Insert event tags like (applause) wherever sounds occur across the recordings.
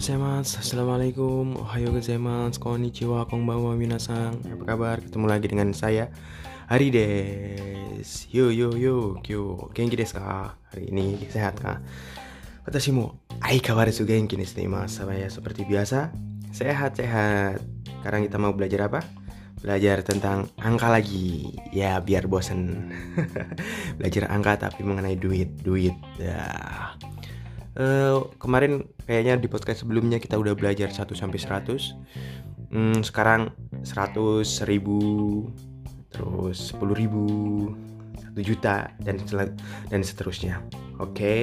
gozaimasu, Assalamualaikum, ohayo gozaimasu, konnichiwa, konbanwa minasan. Apa kabar? Ketemu lagi dengan saya, Hari des Yo yo yo, kyo, genki desu ka? Hari ini sehat kah? Watashi mo aikawarazu genki desu mas Saya seperti biasa, sehat-sehat. Sekarang kita mau belajar apa? Belajar tentang angka lagi. Ya biar bosen. (laughs) Belajar angka tapi mengenai duit. Duit ya uh, kemarin kayaknya di podcast sebelumnya kita udah belajar 1 sampai 100. Hmm, sekarang 100, 1000, terus 10 ribu, 1 juta dan dan seterusnya. Oke. Okay.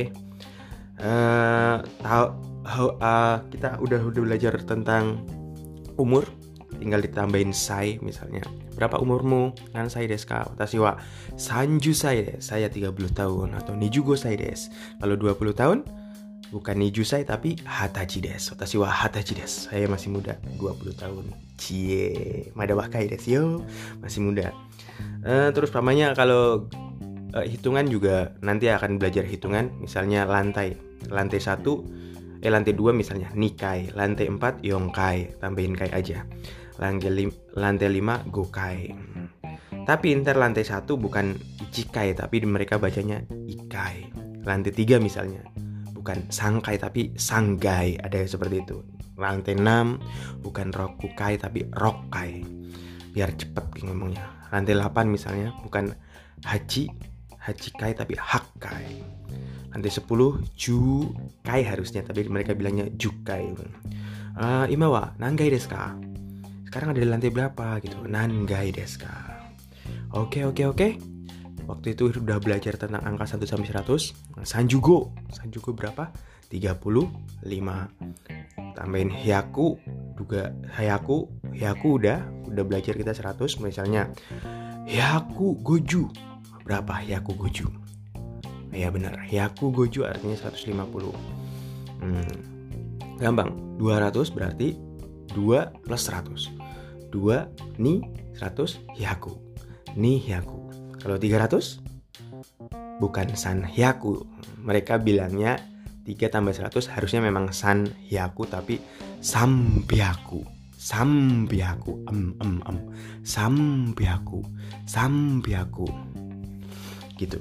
Uh, tahu uh, kita udah udah belajar tentang umur tinggal ditambahin sai misalnya berapa umurmu nan saya desu ka watashi wa sanju saya saya 30 tahun atau nijugo saya des kalau 20 tahun bukan Nijusai tapi Hatachi des. Watashi wa Hatachi des. Saya masih muda, 20 tahun. Cie, mada wakai des yo. Masih muda. Uh, terus pamannya kalau uh, hitungan juga nanti akan belajar hitungan, misalnya lantai. Lantai satu eh lantai dua misalnya nikai, lantai empat yongkai, tambahin kai aja. Lantai, lim, lantai lima gokai. Tapi ntar lantai satu bukan ichikai tapi mereka bacanya ikai. Lantai tiga misalnya bukan sangkai tapi sanggai. Ada yang seperti itu. Lantai 6 bukan rokukai tapi rokai biar cepet ngomongnya. Lantai 8 misalnya bukan haji hajikai tapi hakkai lantai 10 jukai harusnya tapi mereka bilangnya jukai uh, imawa nangai desu ka? Sekarang ada di lantai berapa gitu? Nangai desu ka? Oke oke oke waktu itu udah belajar tentang angka 1 sampai 100 Sanjugo. Sanjugo berapa? 35 tambahin Hyaku. Juga Hyaku. Hyaku udah udah belajar kita 100 misalnya. Hyaku Goju. Berapa? Hyaku Goju. Ya benar. Hyaku Goju artinya 150 hmm, gampang. 200 berarti 2 plus 100 2 ni 100 Hyaku. Ni Hyaku kalau 300 bukan san hyaku. Mereka bilangnya 3 tambah 100 harusnya memang san hyaku tapi sambiaku. Sambiaku. Em em em. Sambiaku. Sambiaku. Gitu.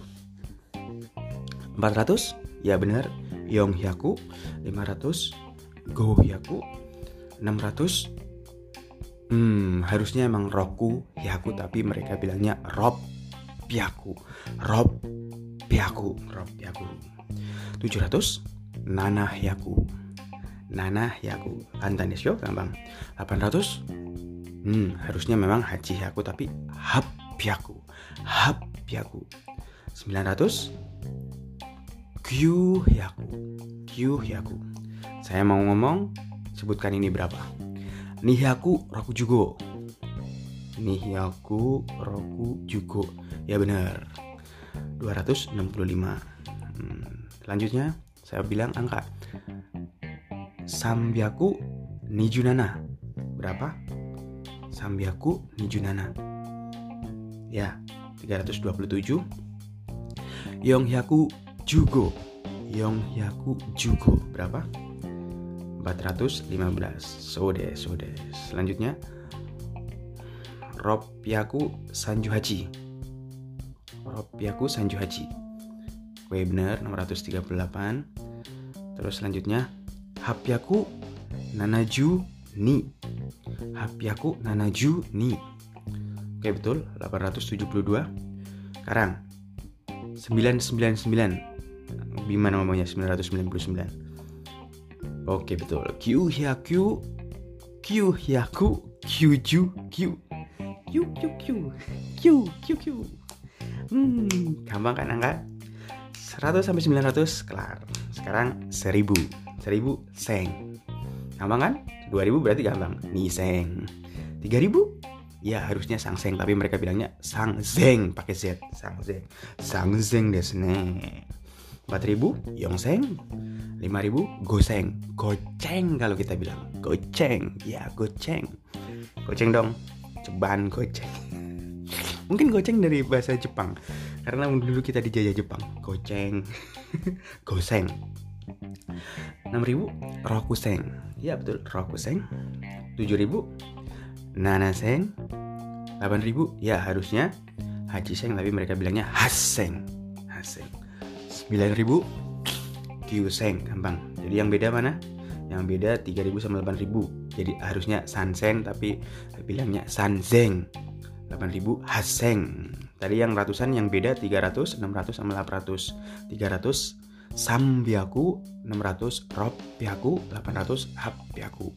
400 ya benar yong hyaku 500 go hyaku 600 hmm harusnya emang roku hyaku tapi mereka bilangnya rob piaku rob piaku rob piaku 700 nanah yaku. Nanah yaku. Kantan desu gampang. 800 hmm harusnya memang haji yaku tapi hap piaku hap piaku 900 kyu yaku. Kyu yaku. Saya mau ngomong sebutkan ini berapa? Nihaku roku jugo. Nihaku roku jugo Ya benar. 265. Hmm, selanjutnya saya bilang angka. Sambiaku nijunana. Berapa? Sambiaku nijunana. Ya, 327. Yonghyaku jugo. Yonghyaku jugo. Berapa? 415. Sode, sode. Selanjutnya Ropyaku Sanjuhachi Ropiaku Sanju Haji. Kue bener 638 Terus selanjutnya Hapiaku Nanaju Ni. Hapiaku Nanaju Ni. Oke betul 872 Sekarang 999 Gimana ngomongnya 999 Oke betul. Q hyaku Q hyaku Kyuju Q Q Q Q Q Q Q Hmm, gampang kan angka? 100 sampai 900 kelar. Sekarang 1000. 1000 seng. Gampang kan? 2000 berarti gampang. Nih seng. 3000 Ya harusnya sang seng tapi mereka bilangnya sang zeng pakai z sang zeng sang zeng desne 4000 yong seng 5000 goseng goceng kalau kita bilang goceng ya goceng goceng dong ceban goceng mungkin goceng dari bahasa Jepang karena dulu kita dijajah Jepang goceng (laughs) goseng 6000 Rokuseng. Ya betul, Rokuseng. 7000 Nanaseng. 8000 ya harusnya Haji Seng tapi mereka bilangnya Haseng. Haseng. 9000 Kyuseng gampang. Jadi yang beda mana? Yang beda 3000 sama 8000. Jadi harusnya Sansen tapi bilangnya Sanzeng. 8000 Haseng. Tadi yang ratusan yang beda 300, 600 sama 800. 300 Sambiaku 600 Ropiaku 800 Hapiaku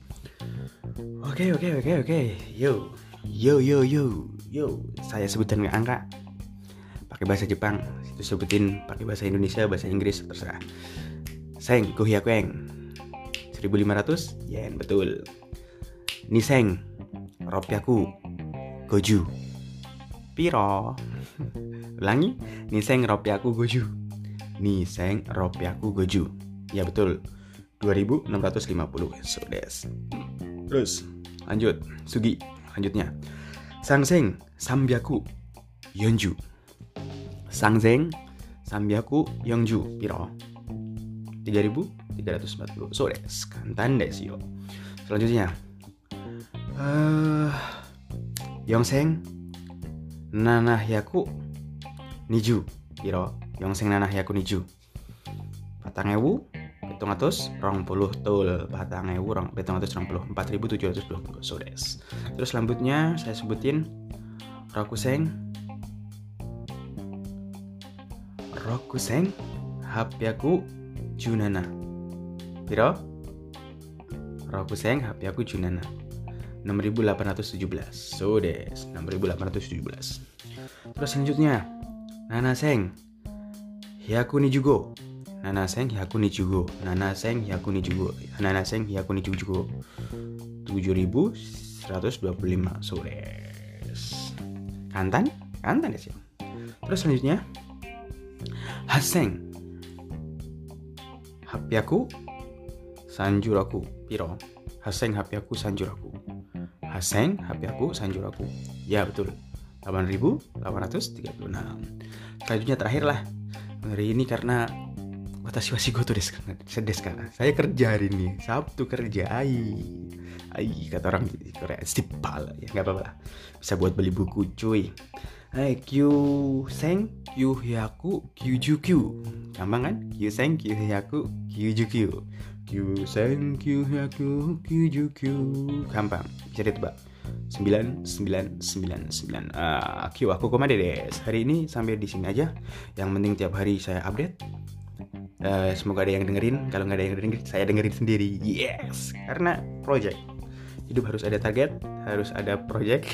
Oke oke oke oke. Yo. Yo yo yo. Yo. Saya sebutin nggak angka? Pakai bahasa Jepang itu sebutin pakai bahasa Indonesia bahasa Inggris terserah. Seng Kuhyakueng 1500 yen betul. Niseng Ropiaku Goju Piro? Ulangi. Niseng Ropiaku Goju. Niseng Ropiaku Goju. Ya betul. 2650 so des. Terus lanjut. Sugi lanjutnya. Sangseng Sambiaku Yonju Sangseng Sambiaku Yonju piro? 3340 so des kantan des yo selanjutnya. Uh, Yongseng Nanahyaku Niju piro? Yang sing nanah ya kuniju patang ewu hitung atus rong puluh tul patang ewu rong hitung atus rong puluh empat ribu tujuh ratus dua puluh terus selanjutnya saya sebutin rokuseng rokuseng hapyaku junana. Piro? Rokuseng hapyaku junana 6817 so des 6817 terus selanjutnya nanaseng Hyaku ni jugo. Nanaseng hyaku ni jugo. Nanaseng hyaku ni jugo. Nanaseng hyaku ni jugo. 7125 sores. Kantan? Kantan ya sih. Terus selanjutnya Haseng. Hapiaku sanjuraku piro. Haseng hapiaku sanjuraku. Haseng hapiaku sanjuraku. Ya betul. 8836. Selanjutnya terakhir lah hari ini karena watashi wa shigoto desu karena saya kerja hari ini Sabtu kerja ai ai kata orang Korea stipal ya nggak apa-apa lah bisa buat beli buku cuy Hai Q Seng Q Hyaku Q gampang kan? Q Seng Q Hyaku Q Q Seng Q Hyaku Q gampang. Bisa ditebak 9999 uh, Q aku komade des hari ini sampai di sini aja. Yang penting tiap hari saya update. Uh, semoga ada yang dengerin. Kalau nggak ada yang dengerin saya dengerin sendiri. Yes! Karena project. Hidup harus ada target harus ada project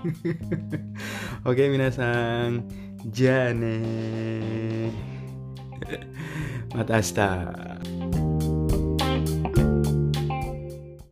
(laughs) oke okay, minasang jane matasta